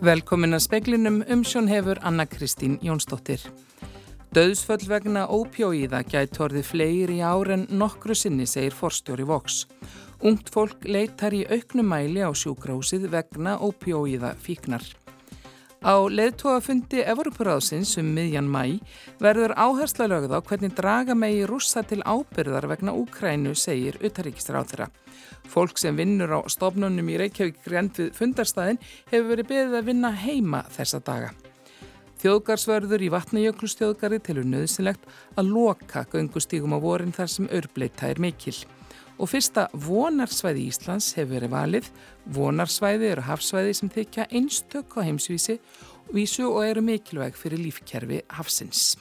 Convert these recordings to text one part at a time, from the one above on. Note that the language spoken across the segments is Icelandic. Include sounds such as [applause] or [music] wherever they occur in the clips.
Velkomin að speklinum umsjón hefur Anna Kristín Jónsdóttir. Döðsföll vegna ópjóíða gæti orði fleiri ár en nokkru sinni, segir forstjóri Vox. Ungt fólk leitar í auknumæli á sjúkrásið vegna ópjóíða fíknar. Á leðtóafundi Evroparáðsins um miðjan mæ verður áhersla lögð á hvernig draga megi rússa til ábyrðar vegna Úkrænu, segir utaríkistráþura. Fólk sem vinnur á stofnunum í Reykjavík grend við fundarstaðin hefur verið beðið að vinna heima þessa daga. Þjóðgarsvörður í vatnajökulstjóðgari tilur nöðsynlegt að loka göngustígum á vorin þar sem örbleita er mikil og fyrsta vonarsvæði Íslands hefur verið valið. Vonarsvæði eru hafsvæði sem þykja einstök á heimsvísi og eru mikilvæg fyrir lífkerfi hafsins.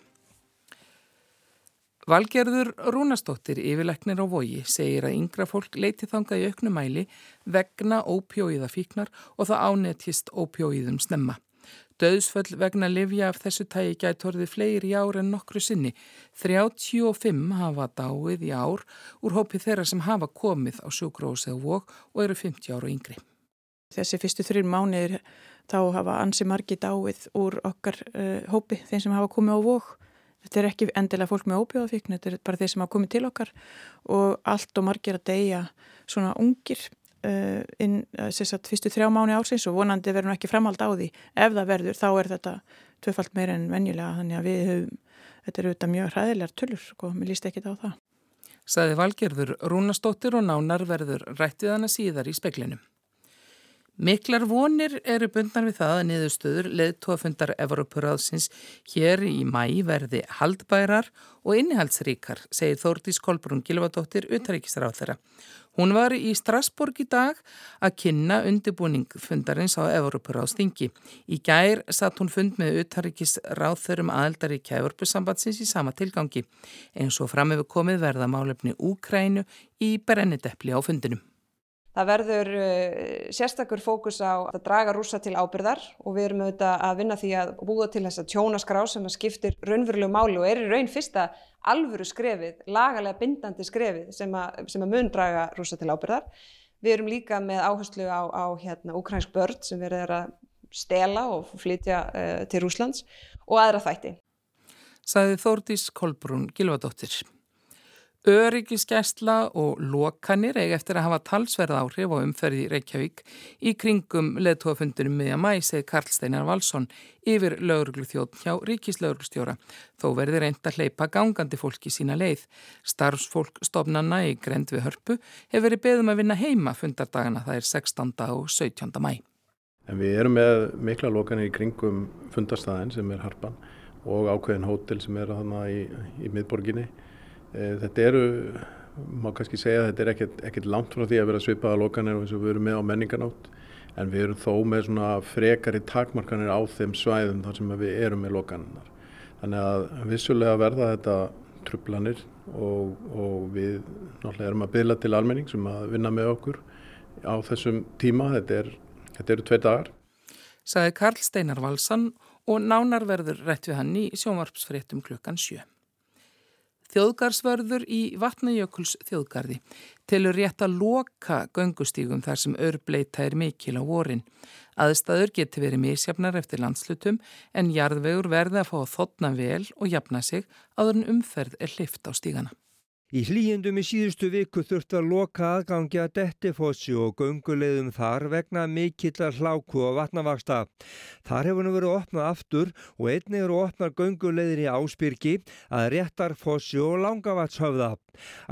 Valgerður Rúnastóttir yfirleiknir á vogi segir að yngra fólk leiti þanga í auknumæli vegna ópjóiða fíknar og það ánetjist ópjóiðum snemma. Döðsföll vegna livja af þessu tægi gæti orðið fleiri ár en nokkru sinni. 35 hafa dáið í ár úr hópi þeirra sem hafa komið á sjúkrós eða vok og eru 50 ára yngri. Þessi fyrstu þrjum mánir þá hafa ansi margi dáið úr okkar uh, hópi þeim sem hafa komið á vok. Þetta er ekki endilega fólk með óbjóðafíkn, þetta er bara þeir sem hafa komið til okkar og allt og margir að deyja svona ungir inn sagt, fyrstu þrjá mánu ársins og vonandi verður ekki framhald á því. Ef það verður þá er þetta tvöfalt meira en venjulega þannig að við höfum þetta eru auðvitað mjög hræðilegar tullur og sko, mér líst ekki á það. Saði Valgerður Rúnastóttir og nánar verður rættið hana síðar í speklinum Miklar vonir eru bundnar við það að niðurstöður leðtóafundar Evroparáðsins hér í mæ verði haldbærar og innihaldsríkar, segir Þórdís Kolbrún Gilvardóttir, utaríkisráð þeirra. Hún var í Strasborg í dag að kynna undibúning fundarins á Evroparáðstingi. Í gær satt hún fund með utaríkisráð þeirum aðeldaríkja Evropasambatsins í sama tilgangi. Eins og fram hefur komið verða málefni Úkrænu í Berennideppli á fundinum. Það verður uh, sérstakur fókus á að draga rúsa til ábyrðar og við erum auðvitað að vinna því að búa til þess að tjónaskrá sem að skiptir raunverulegu máli og er í raun fyrsta alvöru skrefið, lagalega bindandi skrefið sem að, sem að mun draga rúsa til ábyrðar. Við erum líka með áherslu á, á hérna, ukrainsk börn sem verður að stela og flytja uh, til Rúslands og aðra þætti. Saði Þórdís Kolbrún Gilvadóttir. Öryggiskesla og lokanir eigi eftir að hafa talsverð áhrif á umferði Reykjavík í kringum leðtóafundunum miðja mæ, segi Karl Steinar Valsson yfir lögurglu þjótt hjá Ríkislauglustjóra. Þó verði reynd að hleypa gangandi fólki sína leið. Starfsfólk stofnanna í grend við hörpu hefur verið beðum að vinna heima fundardagana, það er 16. og 17. mæ. En við erum með mikla lokanir í kringum fundarstæðin sem er harpan og ákveðin hótel sem er í, í miðborginni þetta eru, má kannski segja þetta er ekkert, ekkert langt frá því að vera svipaða lokanir og eins og við erum með á menninganátt en við erum þó með svona frekari takmarkanir á þeim svæðum þar sem við erum með lokaninnar. Þannig að vissulega verða þetta trublanir og, og við náttúrulega erum að byggla til almenning sem að vinna með okkur á þessum tíma, þetta, er, þetta eru tvei dagar. Saði Karl Steinar Valsson og nánar verður rétt við hann í sjónvarpsfréttum klukkan sjö. Þjóðgarsvörður í Vatnajökuls þjóðgarði rétt að loka göngustígum þar sem örbleita er mikil á vorin. Aðstæður geti verið misjafnar eftir landslutum en jarðvegur verði að fá þotna vel og jafna sig áður en umferð er hlift á stígana. Í hlýjendum í síðustu viku þurfti að loka aðgangi að Dettifossi og gönguleiðum þar vegna mikillar hláku og vatnavaksta. Þar hefur nú verið opnað aftur og einnig eru opnað gönguleiðir í Áspyrki að Réttarfossi og Langavatshöfða.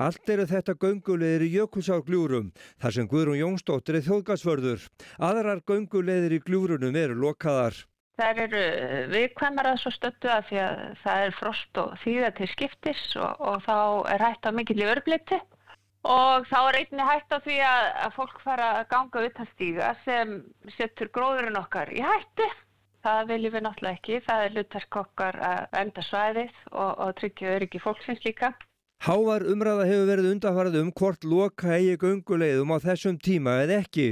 Allt eru þetta gönguleiðir í Jökulsárgljúrum þar sem Guðrún Jónsdóttir er þjóðgasvörður. Aðrar gönguleiðir í gljúrunum eru lokaðar. Það eru viðkvæmar að svo stöttu að því að það er frost og þýða til skiptis og, og þá er hægt á mikill í örbliti og þá er einni hægt á því að, að fólk fara að ganga utan stíga sem setur gróðurinn okkar í hættu. Það viljum við náttúrulega ekki, það er lutarsk okkar að enda svæðið og, og tryggja öryggi fólksins líka. Hávar umræða hefur verið undanfarað um hvort loka eigi gunguleiðum á þessum tíma eða ekki.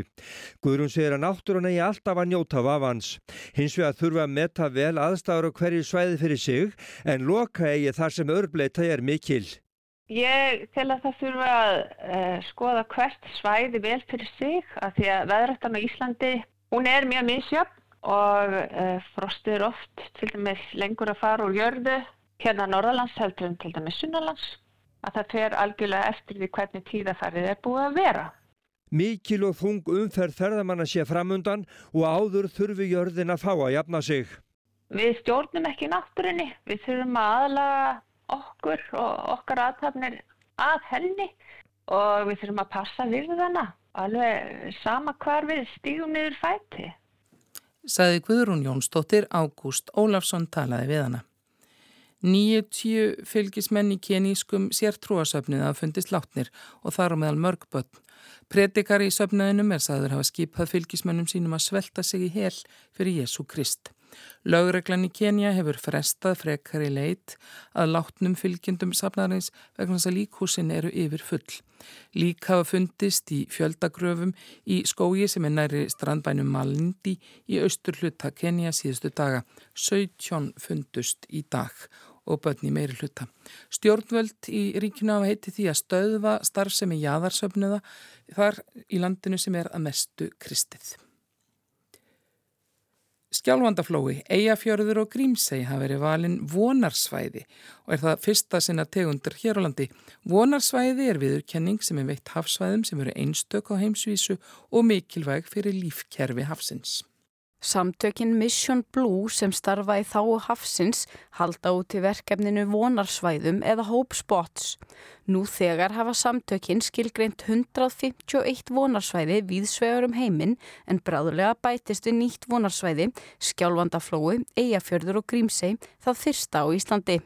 Guðrún segir að náttúrun eigi alltaf að njóta vafans. Hins vegar þurfa að metta vel aðstæður á hverju svæði fyrir sig en loka eigi þar sem örbleita er mikil. Ég tel að það þurfa að uh, skoða hvert svæði vel fyrir sig að því að veðrættan á Íslandi hún er mjög misjöfn og uh, frostið er oft til dæmis lengur að fara úr jörðu hérna norðalands heldur en til dæmis sunnalands að það fer algjörlega eftir því hvernig tíðafarið er búið að vera. Mikil og þung umferð ferðamanna sé framundan og áður þurfi jörðin að fá að jafna sig. Við stjórnum ekki náttúrinni, við þurfum að aðlaga okkur og okkar aðtapnir að henni og við þurfum að passa við þarna, alveg sama hvar við stígum niður fæti. Saði Guðrún Jónsdóttir, Ágúst Ólafsson talaði við hana. 90 fylgismenn í kenískum sértrúasöfnið að fundist látnir og þar á meðal mörgböld. Predikar í söfnaðinum er sagður hafa skipað fylgismennum sínum að svelta sig í hel fyrir Jésu Krist. Lögreglan í Kenya hefur frestað frekar í leit að látnum fylgjendum safnarins vegna þess að líkhúsin eru yfir full. Lík hafa fundist í fjöldagröfum í skógi sem er næri strandbænum Malindi í austur hluta Kenya síðustu daga. 17 fundust í dag og börn í meiri hluta. Stjórnvöld í ríkinu hafa heiti því að stöðva starfsemi jáðarsöfnuða þar í landinu sem er að mestu kristið. Skjálfandaflói, Eyjafjörður og Grímsei hafa verið valin vonarsvæði og er það fyrsta sinna tegundur hér á landi. Vonarsvæði er viðurkenning sem er veitt hafsvæðum sem eru einstök á heimsvísu og mikilvæg fyrir lífkerfi hafsins. Samtökin Mission Blue sem starfa í þáu hafsins halda út í verkefninu vonarsvæðum eða Hope Spots. Nú þegar hafa samtökin skilgreint 151 vonarsvæði viðsvegar um heiminn en bráðulega bætist við nýtt vonarsvæði, skjálfandaflói, eigafjörður og grímsei það fyrsta á Íslandi.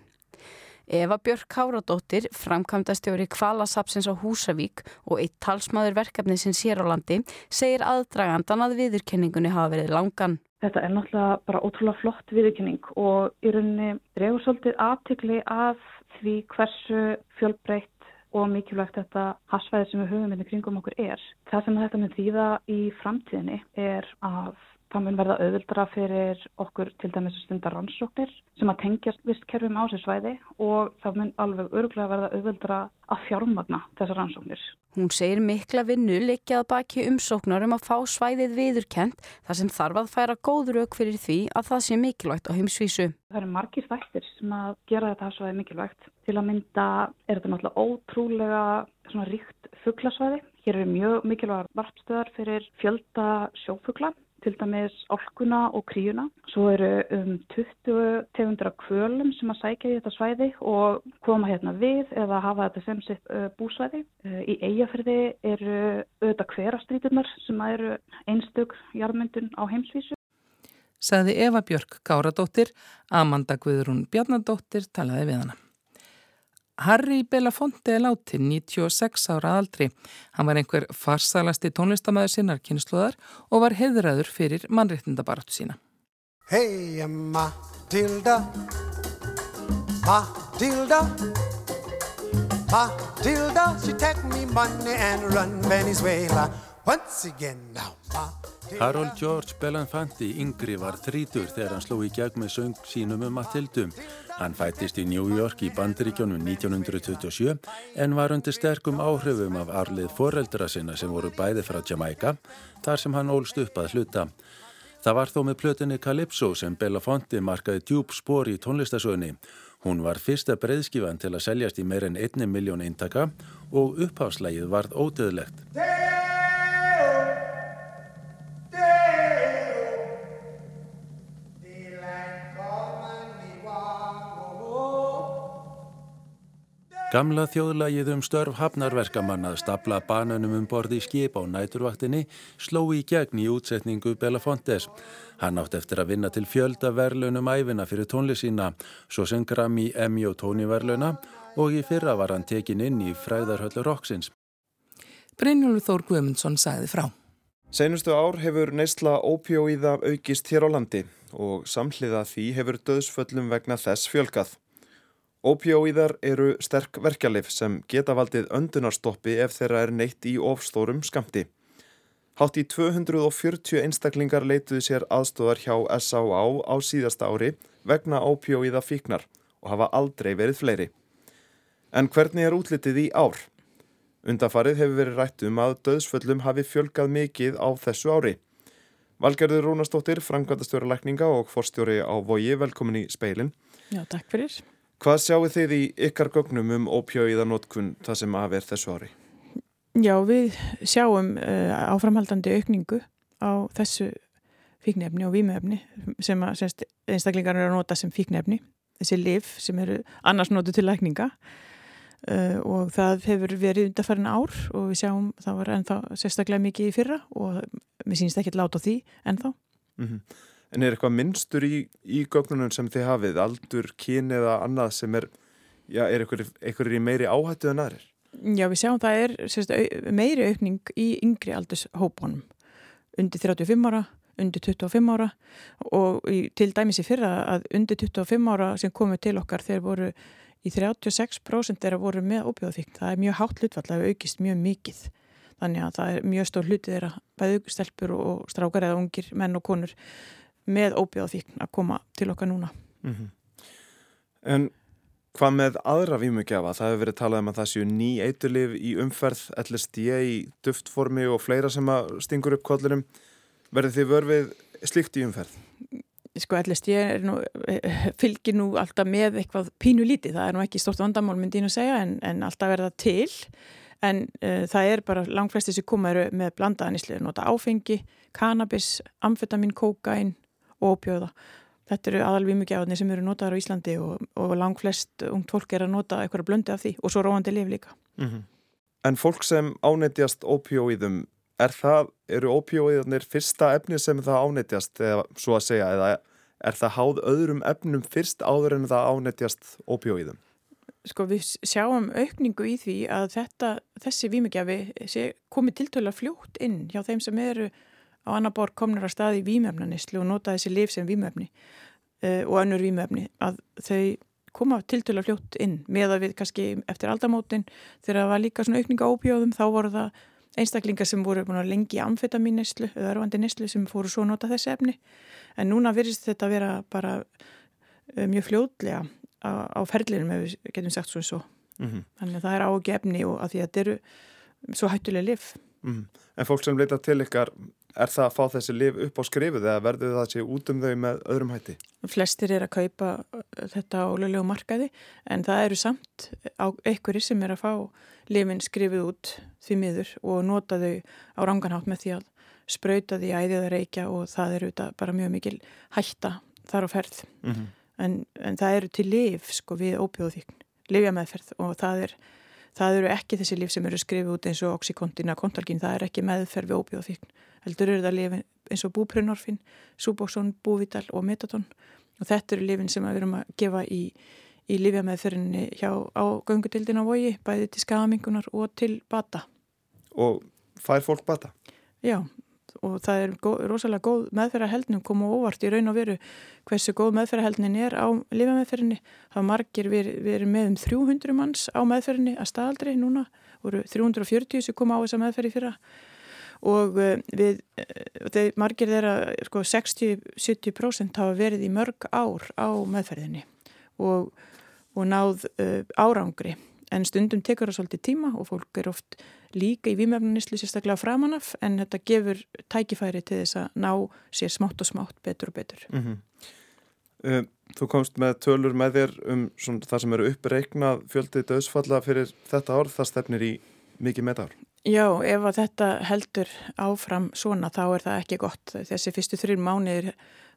Eva Björk Káradóttir, framkvæmdastjóri Kvalasapsins á Húsavík og eitt talsmaður verkefnisins hér á landi, segir aðdragandan að viðurkenningunni hafa verið langan. Þetta er náttúrulega bara ótrúlega flott viðurkenning og í rauninni dregur svolítið aðtikli af því hversu fjölbreytt og mikilvægt þetta hasfæði sem við höfum inn í kringum okkur er. Það sem þetta með þýða í framtíðinni er að Það mun verða auðvildra fyrir okkur til dæmis stundar rannsóknir sem að tengjast vistkerfum á þessu svæði og það mun alveg öruglega verða auðvildra að fjármagna þessar rannsóknir. Hún segir mikla vinnu likjað baki umsóknar um að fá svæðið viðurkent þar sem þarf að færa góður auk fyrir því að það sé mikilvægt á heimsvísu. Það eru margir þættir sem að gera þetta svæði mikilvægt. Til að mynda er þetta náttúrulega ótrúlega ríkt fugglasvæði. Hér eru mjög mikilvægar varpstöðar fyrir fjölda sjófugla til dæmis álkuna og kríuna. Svo eru um 20 tegundra kvölum sem að sækja í þetta svæði og koma hérna við eða hafa þetta sem sitt uh, búsvæði. Uh, í eigafyrði eru auðvitað hverastrítunar sem eru einstök jarðmyndun á heimsvísu. Saði Eva Björk Gáradóttir, Amanda Guðrún Bjarnadóttir talaði við hana. Harry Belafonte er látin 96 ára aldri. Hann var einhver farsalasti tónlistamæður sinnar kynsluðar og var heðraður fyrir mannréttindabaratu sína. Hey Matilda, Matilda, Matilda, she take me money and run Venezuela. Harold George Belafonte yngri var þrítur þegar hann sló í gegn með söng sínum um Matildu. Hann fættist í New York í bandaríkjónum 1927 en var undir sterkum áhrifum af arlið foreldra sinna sem voru bæði frá Jamaica þar sem hann ólst upp að hluta. Það var þó með plötunni Calypso sem Belafonte markaði djúb spór í tónlistasögunni. Hún var fyrsta breyðskifan til að seljast í meir en einni miljón eintaka og uppháðslægið varð ódöðlegt. Gamla þjóðlagið um störf hafnarverkamann að stapla bananum um borði í skip á næturvaktinni sló í gegn í útsetningu Belafontes. Hann átt eftir að vinna til fjölda verlaunum æfina fyrir tónlisína, svo sem Grammy, Emmy og Tony verlauna og í fyrra var hann tekin inn í fræðarhöllu Roxins. Brynjólf Þór Guðmundsson sagði frá. Seinustu ár hefur neysla ópjóíða aukist hér á landi og samhliða því hefur döðsföllum vegna þess fjölkað. Ópjóíðar eru sterk verkjalif sem geta valdið öndunarstoppi ef þeirra er neitt í ofstórum skamti. Hátt í 240 einstaklingar leituði sér aðstofar hjá S.A.A. á síðasta ári vegna ópjóíða fíknar og hafa aldrei verið fleiri. En hvernig er útlitið í ár? Undafarið hefur verið rætt um að döðsföllum hafi fjölgað mikið á þessu ári. Valgerður Rúnastóttir, frangvæntastjóri lækninga og forstjóri á Vogi, velkomin í speilin. Já, takk fyrir. Hvað sjáu þið í ykkar gögnum um ópjóiðanótkun það sem af er þessu ári? Já, við sjáum uh, áframhaldandi aukningu á þessu fíknefni og výmefni sem að semst, einstaklingar eru að nota sem fíknefni. Þessi liv sem eru annars notu til lækninga uh, og það hefur verið undarfærin ár og við sjáum það var ennþá sérstaklega mikið í fyrra og mér sínst ekki láta á því ennþá. Mm -hmm. En er eitthvað minnstur í, í gögnunum sem þið hafið, aldur, kyn eða annað sem er, já, er eitthvað í meiri áhættu en aðrir? Já, við sjáum það er sérst, meiri aukning í yngri aldurshópunum undir 35 ára, undir 25 ára og í, til dæmis í fyrra að undir 25 ára sem komið til okkar þeir voru í 36% þeirra voru með óbjóðfíkn. Það er mjög hátt hlutfall að aukist mjög mikið. Þannig að það er mjög stór hluti þeirra bæðu stelpur og strákar eða ungir menn og konur með óbjóðfíkn að koma til okkar núna. Mm -hmm. En hvað með aðra výmugjafa? Það hefur verið talað um að það séu ný eitulif í umferð, LSD í duftformi og fleira sem að stingur upp kollurum. Verður þið vörfið slíkt í umferð? sko ellist ég nú, fylgir nú alltaf með eitthvað pínu lítið, það er nú ekki stort vandamál myndi ég nú segja en, en alltaf er það til en uh, það er bara langflesti sem koma með blandaðanísli nota áfengi, kannabis amfetamin, kókain og opjóða þetta eru aðalvímugjáðinni sem eru notaður á Íslandi og, og langflest ungt fólk er að nota eitthvað blöndi af því og svo róandi liv líka mm -hmm. En fólk sem ánættjast opjóiðum Er það, eru ópjóiðarnir fyrsta efni sem það ánættjast eða svo að segja, eða er það háð öðrum efnum fyrst áður en það ánættjast ópjóiðum? Sko við sjáum aukningu í því að þetta, þessi výmugjafi komi tiltöla fljótt inn hjá þeim sem eru á annar borg komnur að staði í výmöfnanislu og nota þessi liv sem výmöfni uh, og önnur výmöfni að þau koma tiltöla fljótt inn. Með að við kannski eftir aldamótin þegar það var líka svona aukninga ópjóðum þá voru það einstaklingar sem voru lengi amfetaminneslu eða örfandi neslu sem fóru svo að nota þessi efni. En núna virðist þetta að vera bara uh, mjög fljóðlega á, á ferlinum ef við getum sagt svo og svo. Mm -hmm. þannig að það er ági efni og að því að þetta eru svo hættulega liv mm. En fólk sem leita til ykkar er það að fá þessi liv upp á skrifuð eða verður það að sé út um þau með öðrum hætti? Flestir er að kaupa þetta á löglegu markaði en það eru samt einhverjir sem er að fá lifin skrifið út því miður og nota þau á ranganhátt með því að spröyta því æðið að reykja og það eru bara mjög mikil hætta þar á ferð mm -hmm. en, en það eru til lif sko við ópjóðvíkn, lifja meðferð og það, er, það eru ekki þessi lif sem eru skrifið út eins og oxykontina, kontalgin það er ekki meðferð við ópjóðvíkn heldur eru það lifin eins og búprunorfin Suboxone, búvital og metadon og þetta eru lifin sem við erum að gefa í í lífjameðferðinni hjá á göngutildin á vogi, bæði til skamingunar og til bata. Og fær fólk bata? Já, og það er góð, rosalega góð meðferðarheldnum koma óvart í raun og veru hversu góð meðferðarheldnin er á lífjameðferðinni. Það margir verið veri með um 300 manns á meðferðinni að staðaldri núna, voru 340 sem koma á þessa meðferði fyrra og eh, við, eh, þeir margir þeirra sko 60-70% hafa verið í mörg ár á meðferðinni og og náð uh, árangri en stundum tekur það svolítið tíma og fólk er oft líka í výmjöfnunislu sérstaklega framanaf en þetta gefur tækifæri til þess að ná sér smátt og smátt betur og betur. Mm -hmm. uh, þú komst með tölur með þér um svona, það sem eru uppreiknað fjöldið döðsfalla fyrir þetta ár, það stefnir í mikið metár. Já, ef að þetta heldur áfram svona þá er það ekki gott. Þessi fyrstu þrjum mánir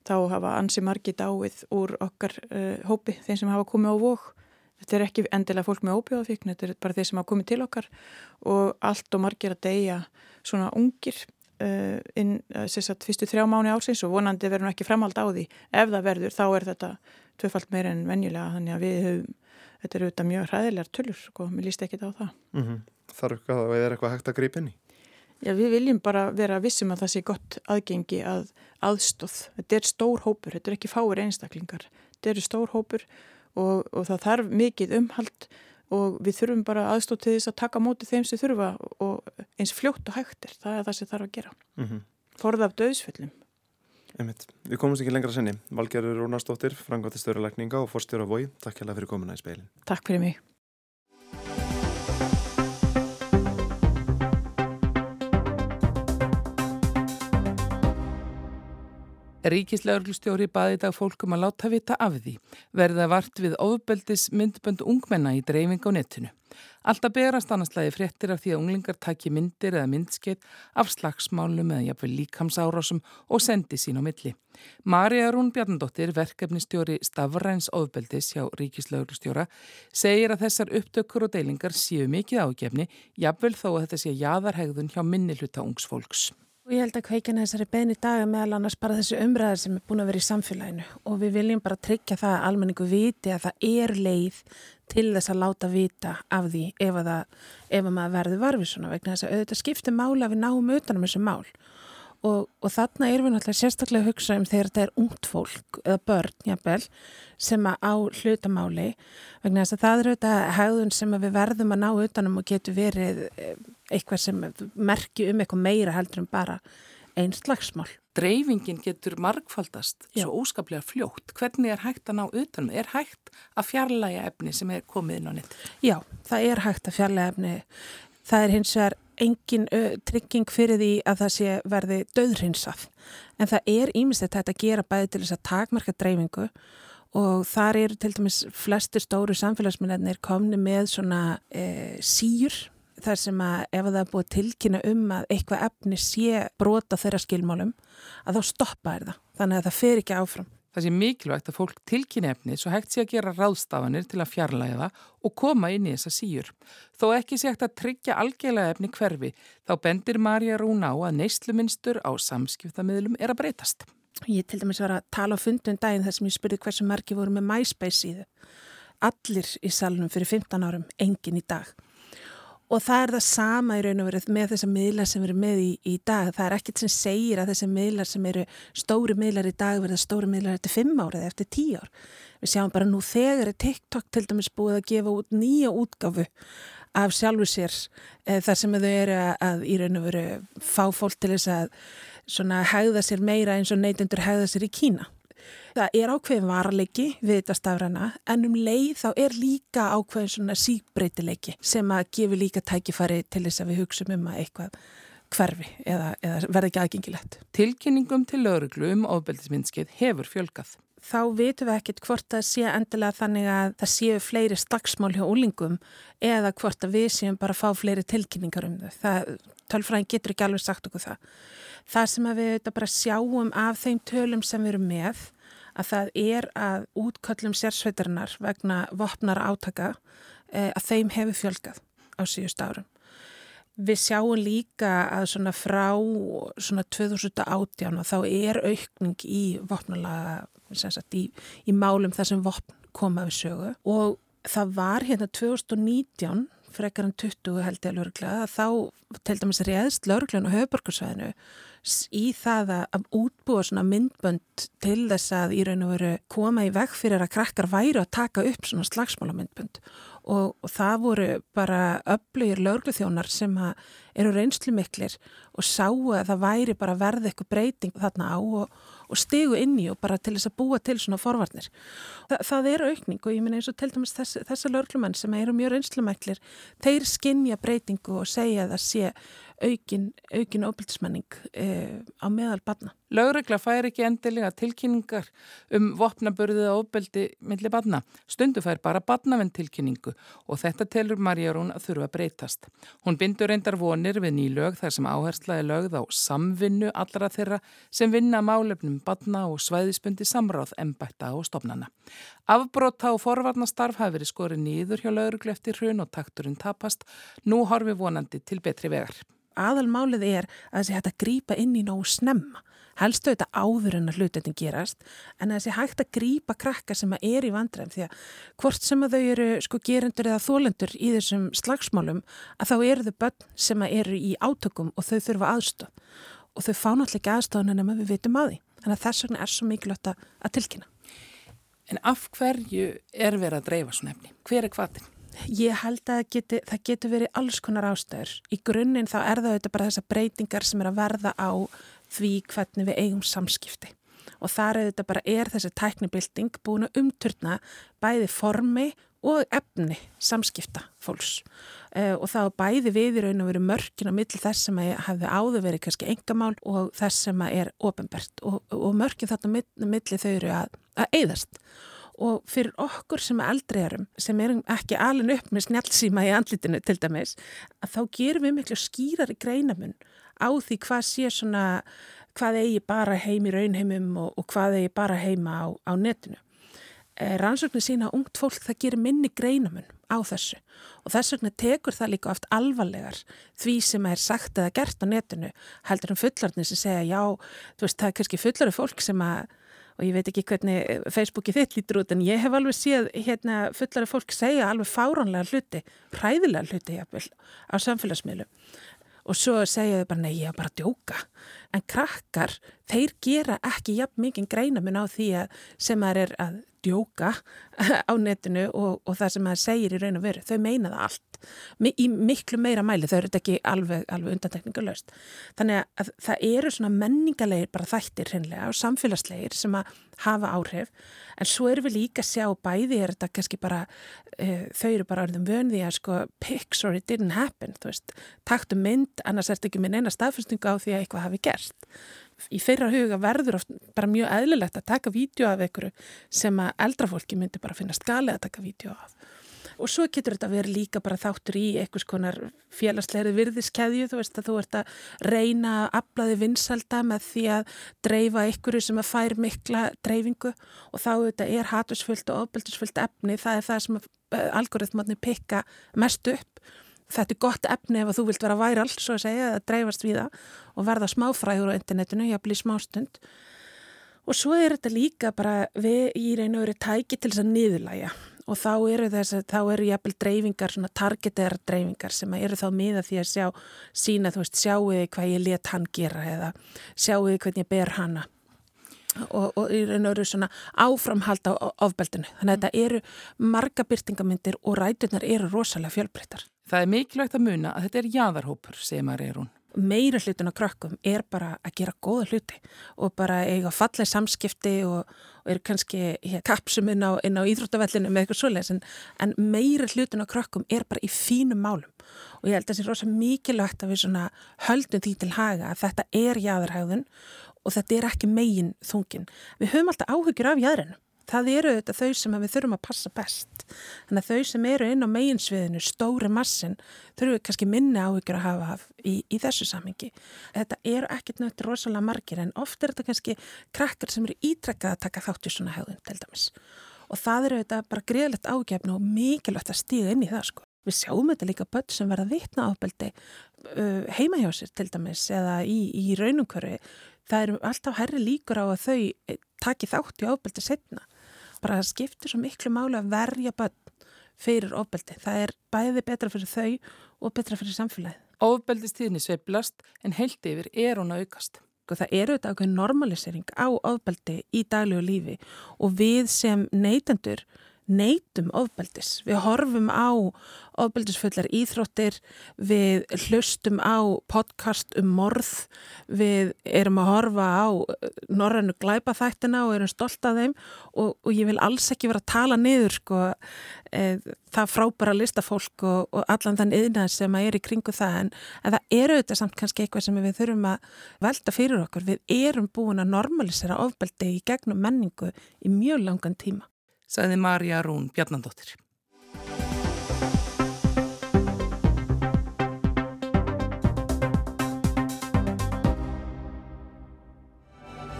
þá hafa ansi margi dáið úr okkar uh, hópi, þeim sem hafa komið á vók. Þetta er ekki endilega fólk með óbjóðafíkn, þetta er bara þeir sem hafa komið til okkar og allt og margir að deyja svona ungir uh, inn sagt, fyrstu þrjá mánu ársins og vonandi verður ekki framhald á því. Ef það verður þá er þetta tvöfalt meira en venjulega þannig að við höfum, þetta eru auðvitað mjög hræðilegar tölur og sko, mér líst ekki það á það. Mm -hmm. Þarf eitthvað, hægt að grípa inn í? Já, við viljum bara vera vissum að það sé gott aðgengi að aðstóð. Þetta er stór hópur, þetta er ekki fáir einstaklingar. Þetta eru stór hópur og, og það þarf mikið umhald og við þurfum bara aðstóð til þess að taka móti þeim sem þurfa og eins fljótt og hægtir. Það er það sem þarf að gera. Mm -hmm. Forða af döðsföllum. Einmitt. Við komumst ekki lengra senni. Valgerður Rónarsdóttir, frangvátti stjórnleikninga og fórstjóra Voi. Takk hjá það fyrir komuna í speilin. Takk fyrir mig. Ríkislauglustjóri baði þetta fólkum að láta vita af því, verða vart við ofbeldis myndbönd ungmenna í dreifing á netinu. Alltaf berast annarslægi fréttir af því að unglingar taki myndir eða myndskeið af slagsmálum eða jafnvel líkamsárásum og sendi sín á milli. Marja Rún Bjarnadóttir, verkefnistjóri Stafræns ofbeldis hjá Ríkislauglustjóra, segir að þessar upptökur og deilingar séu mikið ágefni, jafnvel þó að þetta sé jaðarhegðun hjá minni hluta ungs fólks. Og ég held að kveikina þessari beini daga meðal annars bara þessi umræðar sem er búin að vera í samfélaginu. Og við viljum bara tryggja það að almenningu viti að það er leið til þess að láta vita af því ef að, ef að maður verður varfið svona. Vegna þess að auðvitað skiptir mála við náum utanum þessu mál og, og þarna erum við náttúrulega sérstaklega að hugsa um þegar þetta er ungt fólk eða börn jafnvel sem að á hlutamáli vegna þess að það eru auðvitað hegðun sem við verðum að ná utanum og getur verið eh, eitthvað sem merki um eitthvað meira heldur en bara einn slagsmál. Dreifingin getur margfaldast Já. svo óskaplega fljótt. Hvernig er hægt að ná utanum? Er hægt að fjarlæga efni sem er komið inn á nitt? Já, það er hægt að fjarlæga efni. Það er hins vegar engin ö, trygging fyrir því að það sé verði döðrinsað. En það er þetta að gera bæði til þess að takmarka dreifingu og þar eru til dæmis flestir stóru samfélagsmiðlarnir komni með svona e, síur þar sem að ef það er búið tilkynna um að eitthvað efni sé brota þeirra skilmálum að þá stoppa er það. Þannig að það fer ekki áfram. Það sé mikilvægt að fólk tilkynna efni svo hægt sé að gera ráðstafanir til að fjarlæga það og koma inn í þessa síur. Þó ekki sé hægt að tryggja algjörlega efni hverfi þá bendir Marja Rúna á að neysluminstur á samskiptamiðlum er að breytast. Ég til dæmis var að tala á fundun daginn þar sem ég spurði hversu margi voru með MySpace síðu. Allir í salunum fyrir 15 árum, engin í dag. Og það er það sama í raun og verið með þessar miðlar sem eru með í, í dag. Það er ekkert sem segir að þessar miðlar sem eru stóri miðlar í dag verða stóri miðlar eftir fimm árið, eftir tíu ár. Við sjáum bara nú þegar er TikTok til dæmis búið að gefa út nýja útgafu af sjálfu sér e, þar sem þau eru að, að í raun og verið fá fólk til þess að hegða sér meira eins og neytundur hegða sér í Kína. Það er ákveðin varleiki við þetta stafræna en um leið þá er líka ákveðin svona síkbreytileiki sem að gefi líka tækifari til þess að við hugsa um að eitthvað hverfi eða, eða verði ekki aðgengilegt. Tilkynningum til lauruglu um ofbeldisminskið hefur fjölgað. Þá vitum við ekkert hvort það sé endilega þannig að það séu fleiri slagsmál hjá úlingum eða hvort að við séum bara að fá fleiri tilkynningar um þau. Tölfræðin getur ekki alveg sagt okkur það. Það sem við bara sjáum af þeim tölum sem við erum með að það er að útköllum sérsveitarinnar vegna vopnar átaka eh, að þeim hefur fjölgað á síðust árum. Við sjáum líka að svona frá svona 2018 og þá er aukning í vopnalaga, sagt, í, í málum þar sem vopn koma við sögu. Og það var hérna 2019 frekar en 20 held ég að þá til dæmis réðst lörglan á höfuborgarsvæðinu í það að útbúa svona myndbönd til þess að í raun og veru koma í veg fyrir að krakkar væri að taka upp svona slagsmála myndbönd og, og það voru bara öflugir lögluþjónar sem eru reynslu miklir og sáu að það væri bara verði eitthvað breyting þarna á og, og stegu inn í og bara til þess að búa til svona forvarnir. Þa, það er aukning og ég minna eins og til dæmis þess, þessar löglumenn sem eru mjög reynslumæklir, þeir skinja breytingu og segja að það sé aukin, aukin óbildismenning eh, á meðal barna. Lögregla fær ekki endilega tilkynningar um vopnaburðið og óbeldi millir barna. Stundu fær bara barnavenn tilkynningu og þetta telur Marjarún að þurfa að breytast. Hún bindur reyndar vonir við nýlög þar sem áherslaði lögð á samvinnu allra þeirra sem vinna málefnum barna og svæðisbundi samráð, embætta og stopnana. Afbróta og forvarnastarf hafi verið skorið nýður hjá lögreglu eftir hrun og takturinn tapast. Nú horfi vonandi til betri vegar. Aðalmálið er að þessi hægt að grýpa inn í nógu snemma helstu þetta áður en að hlutetin gerast en þessi hægt að grýpa krakka sem að er í vandræðum því að hvort sem að þau eru sko gerendur eða þólendur í þessum slagsmálum að þá eru þau börn sem að eru í átökum og þau þurfa aðstöð og þau fá náttúrulega ekki aðstöðan en við vitum að því þannig að þess vegna er svo mikilvægt að tilkynna En af hverju er verið að dreifa svona efni? Hver er hvaðin? Ég held að geti, það getur verið alls konar ástöður. Í grunninn þá er það auðvitað bara þessar breytingar sem er að verða á því hvernig við eigum samskipti og þar þetta bara er þessi tæknibilding búin að umturna bæði formi og efni samskipta fólks. Uh, og þá bæði við í raun og veru mörkin á milli þess sem hefði áður verið kannski engamál og þess sem er ofinbært og, og mörkin þarna milli þau eru að, að eigðast og fyrir okkur sem er eldri erum sem erum ekki alveg upp með snjálfsíma í andlitinu til dæmis að þá gerum við miklu skýrar í greinamun á því hvað sé svona hvað eigi bara heim í raunheimum og, og hvað eigi bara heima á, á netinu. Eh, rannsóknir sína að ungt fólk það gerir minni greinamun á þessu. Og þess vegna tekur það líka oft alvarlegar því sem er sagt eða gert á netinu heldur um fullarnir sem segja já, þú veist það er kannski fullari fólk sem að og ég veit ekki hvernig Facebooki þitt lítur út en ég hef alveg séð hérna fullari fólk segja alveg fáránlega hluti, præðilega hluti jafnvel, á samfélagsmiðlu og svo segja þau bara nei ég er bara að djóka. En krakkar þeir gera ekki jafn mikið greina mun á því að sem það er að djóka [laughs] á netinu og, og það sem það segir í raun og veru, þau meina það allt. Í miklu meira mæli, þau eru þetta ekki alveg, alveg undantekningalöst þannig að það eru svona menningalegir bara þættir hinnlega og samfélagslegir sem að hafa áhrif. En svo erum við líka að sjá bæði er þetta kannski bara uh, þau eru bara orðin vönði að sko pics or it didn't happen, þú veist. Taktu mynd, annars er þetta ekki minn eina staðfyrstingu á því að eitthvað hafi gerst í þeirra huga verður oft bara mjög eðlilegt að taka vídeo af einhverju sem að eldrafólki myndi bara finna skali að taka vídeo af. Og svo getur þetta verið líka bara þáttur í einhvers konar félagslegri virðiskeðju, þú veist að þú ert að reyna að aflaði vinsalda með því að dreifa einhverju sem að fær mikla dreifingu og þá þetta er hatusfullt og ofbeldisfullt efni, það er það sem eh, algoritmarnir pikka mest upp þetta er gott efni ef þú vilt vera væral svo að segja, að dreifast við það og verða smáfræður á internetinu, ég bli smástund og svo er þetta líka bara við í reynu öru tæki til þess að niðurlæja og þá eru þess að þá eru jafnvel dreifingar, svona targetera dreifingar sem eru þá miða því að sjá sína, þú veist, sjáuði hvað ég let hann gera eða sjáuði hvernig ég ber hanna og, og í raun og öru svona áframhald á ofbeldinu. Þannig að þetta eru marga byrtingamindir og rætunar eru rosalega fjölbreyttar. Það er mikilvægt að muna að þetta er jáðarhópur, segir maður hún. Meira hlutun á krökkum er bara að gera góða hluti og bara eiga fallið samskipti og, og er kannski hér, kapsum inn á, á íþróttavellinu með eitthvað svoleiðis en, en meira hlutun á krökkum er bara í fínum málum og ég held að það sé rosa mikilvægt að við höldum því til haga að þetta er jáðarhægðun og þetta er ekki megin þungin. Við höfum alltaf áhugir af jáðrinu það eru þetta þau sem við þurfum að passa best. Þannig að þau sem eru inn á meginsviðinu, stóri massin, þurfum við kannski minni áhyggjur að hafa í, í þessu samengi. Þetta eru ekkert nöttur rosalega margir en oft er þetta kannski krakkar sem eru ítrekkað að taka þátt í svona hegðun til dæmis. Og það eru þetta bara greiðlegt ágefn og mikilvægt að stíga inn í það sko. Við sjáum þetta líka börn sem verða vittna ábeldi uh, heima hjá sér til dæmis eða í, í raunumkörfi. Það eru alltaf herri líkur á að þau eh, taki þátt í ábeldi setna bara það skiptir svo miklu máli að verja börn fyrir ofbeldi. Það er bæði betra fyrir þau og betra fyrir samfélagið. Ofbeldistíðni sveiblast en heilt yfir er hún að aukast. Og það eru þetta ákveðin normalisering á ofbeldi í daglegu lífi og við sem neytendur neytum ofbeldis. Við horfum á ofbeldisfullar íþróttir, við hlustum á podcast um morð, við erum að horfa á norrannu glæpaþættina og erum stolt af þeim og, og ég vil alls ekki vera að tala niður sko, e, það frábæra listafólk og, og allan þann yðnað sem er í kringu það en, en það eru þetta samt kannski eitthvað sem við þurfum að velta fyrir okkur. Við erum búin að normalisera ofbeldi í gegnum menningu í mjög langan tíma sagði Marja Rún Bjarnandóttir.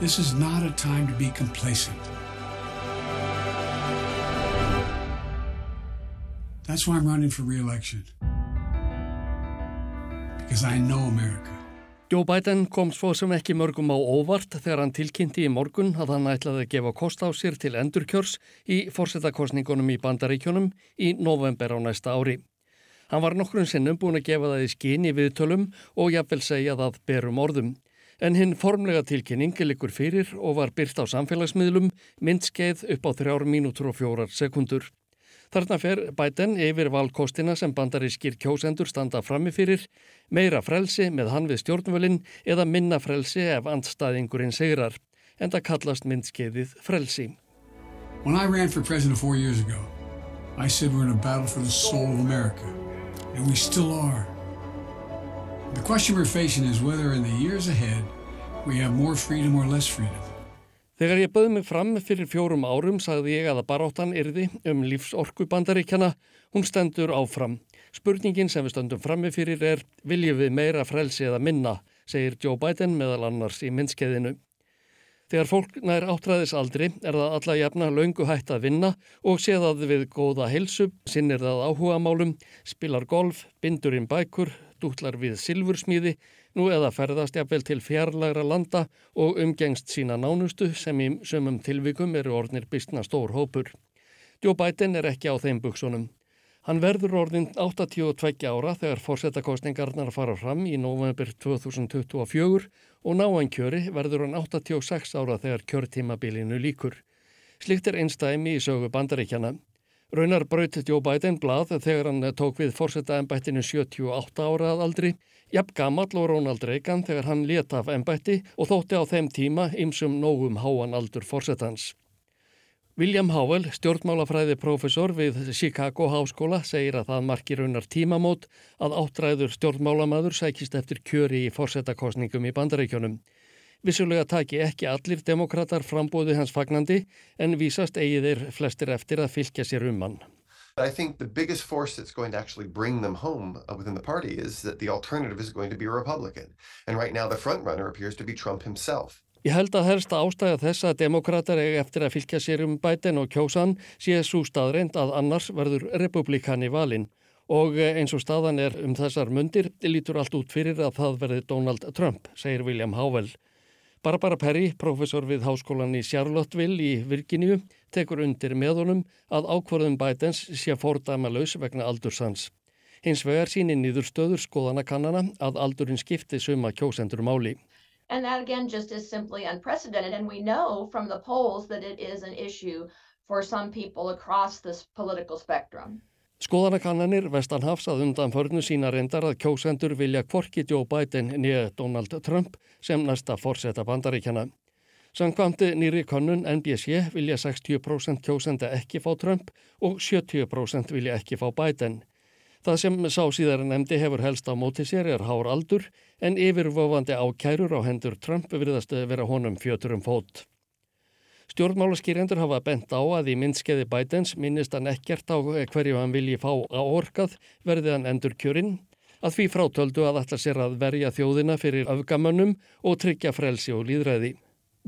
This is not a time to be complacent. That's why I'm running for re-election. Because I know America. Joe Biden kom svo sem ekki mörgum á óvart þegar hann tilkynnti í morgun að hann ætlaði að gefa kost á sér til endurkjörs í fórsetakostningunum í bandaríkjónum í november á næsta ári. Hann var nokkrun sinnum búin að gefa það í skinn í viðtölum og jafnvel segja það berum orðum. En hinn formlega tilkynning likur fyrir og var byrt á samfélagsmiðlum myndskeið upp á þrjár mínútur og fjórar sekundur. Þarna fer bæten yfir valkostina sem bandarískir kjósendur standa frammifyrir, meira frelsi með hann við stjórnvölinn eða minna frelsi ef andstaðingurinn segrar, en það kallast myndskeiðið frelsi. When I ran for president four years ago, I said we're in a battle for the soul of America, and we still are. The question we're facing is whether in the years ahead we have more freedom or less freedom. Þegar ég böði mig fram fyrir fjórum árum sagði ég að að baróttan yrði um lífsorku bandaríkjana, hún stendur áfram. Spurningin sem við stöndum frammi fyrir er viljum við meira frelsi eða minna, segir Joe Biden meðal annars í minnskeiðinu. Þegar fólk nær áttræðis aldri er það alla jafna laungu hægt að vinna og séðað við góða heilsu, sinnir það áhuga málum, spilar golf, bindur inn bækur, dútlar við silfursmíði, nú eða ferðast jafnvel til fjarlagra landa og umgengst sína nánustu sem í sömum tilvikum eru orðnir bystna stór hópur. Joe Biden er ekki á þeim buksunum. Hann verður orðin 82 ára þegar fórsetakostningarnar fara fram í november 2024 og náan kjöri verður hann 86 ára þegar kjörtímabilinu líkur. Slikt er einstæmi í sögu bandaríkjana. Raunar brautit Joe Biden blað þegar hann tók við fórseta ennbættinu 78 ára að aldri, jafn gammal og Ronald Reagan þegar hann leta af ennbætti og þótti á þeim tíma ymsum nógum háan aldur fórsetans. William Howell, stjórnmálafræði profesor við Chicago Háskóla, segir að það markir raunar tímamót að áttræður stjórnmálamadur sækist eftir kjöri í fórsetakostningum í bandaríkjónum. Vissulega taki ekki allir demokrater frambóði hans fagnandi en vísast eigið þeir flestir eftir að fylgja sér um hann. I think the biggest force that's going to actually bring them home uh, within the party is that the alternative is going to be a Republican. And right now the front runner appears to be Trump himself. Ég held að helsta ástæða þess að demokrater eigi eftir að fylgja sér um bæten og kjósan sé svo staðreint að annars verður republikan í valin og eh, eins og staðan er um þessar mundir lítur allt út fyrir að það verði Donald Trump, segir William Howell. Barbara Perry, professor við háskólan í Charlotteville í Virginíu, tekur undir með honum að ákvarðum Bidens sé fordæma laus vegna aldurssans. Hins vegar sínir nýður stöður skoðanakannana að aldurinn skipti suma kjósendur máli. And that again just is simply unprecedented and we know from the polls that it is an issue for some people across this political spectrum. Skoðanakannanir Vestanhafs að undan förnu sína reyndar að kjósendur vilja kvorki Joe Biden nýja Donald Trump sem næsta fórseta bandaríkjana. Samkvæmdi nýri konnun NBC vilja 60% kjósenda ekki fá Trump og 70% vilja ekki fá Biden. Það sem sá síðar nefndi hefur helst á móti sér er hár aldur en yfirvofandi ákærur á hendur Trump virðast vera honum fjöturum fót. Stjórnmálaskýrendur hafa bent á að í myndskeiði Bidens minnist hann ekkert á hverju hann vilji fá á orkað verði hann endur kjörinn, að því frátöldu að ætla sér að verja þjóðina fyrir öfgamönnum og tryggja frelsi og líðræði.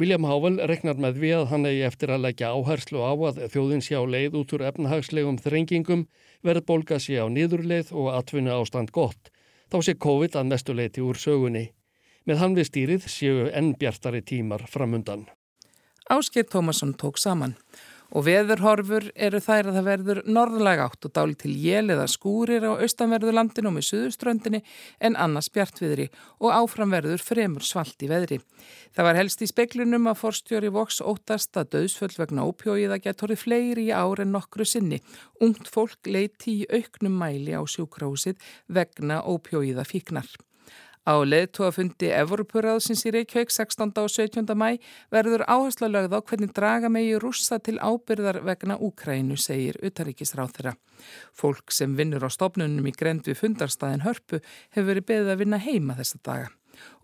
William Howell reknar með við að hann eigi eftir að leggja áherslu á að þjóðin sé á leið út úr efnahagslegum þrengingum, verð bólka sé á nýðurleið og atvinnu ástand gott. Þá sé COVID að mestu leiti úr sögunni. Með hann við stýrið séu enn bjartari tímar framundan. Ásker Tómasson tók saman og veðurhorfur eru þær að það verður norðlega átt og dáli til jél eða skúrir á austanverðu landinu og með suðurströndinni en annars bjartviðri og áframverður fremur svalt í veðri. Það var helst í speklunum að forstjóri Vox óttast að döðsföll vegna ópjóiða getur fleiri í ár en nokkru sinni. Ungt fólk leiti í auknum mæli á sjúkrahúsið vegna ópjóiða fíknar. Á leðtóafundi Evropuraðsins í Reykjavík 16. og 17. mæ verður áhersla lögð á hvernig draga megi rússa til ábyrðar vegna Úkrænu, segir utaríkisráð þeirra. Fólk sem vinnur á stopnunum í grend við fundarstaðin hörpu hefur verið beðið að vinna heima þessa daga.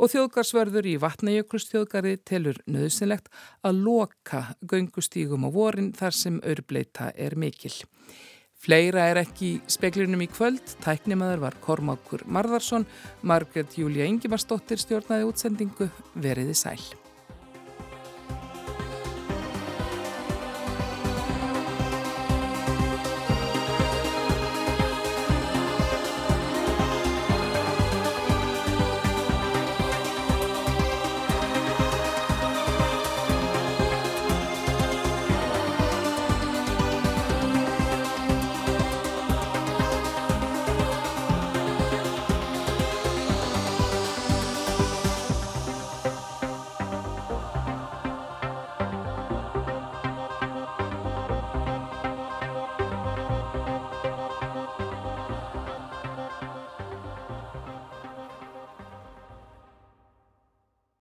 Og þjóðgarsverður í vatnajökulstjóðgari telur nöðsynlegt að loka göngustígum á vorin þar sem örbleita er mikil. Fleira er ekki í speklinum í kvöld, tæknimaður var Kormákur Marðarsson, Margret Júlia Ingimarsdóttir stjórnaði útsendingu, veriði sæl.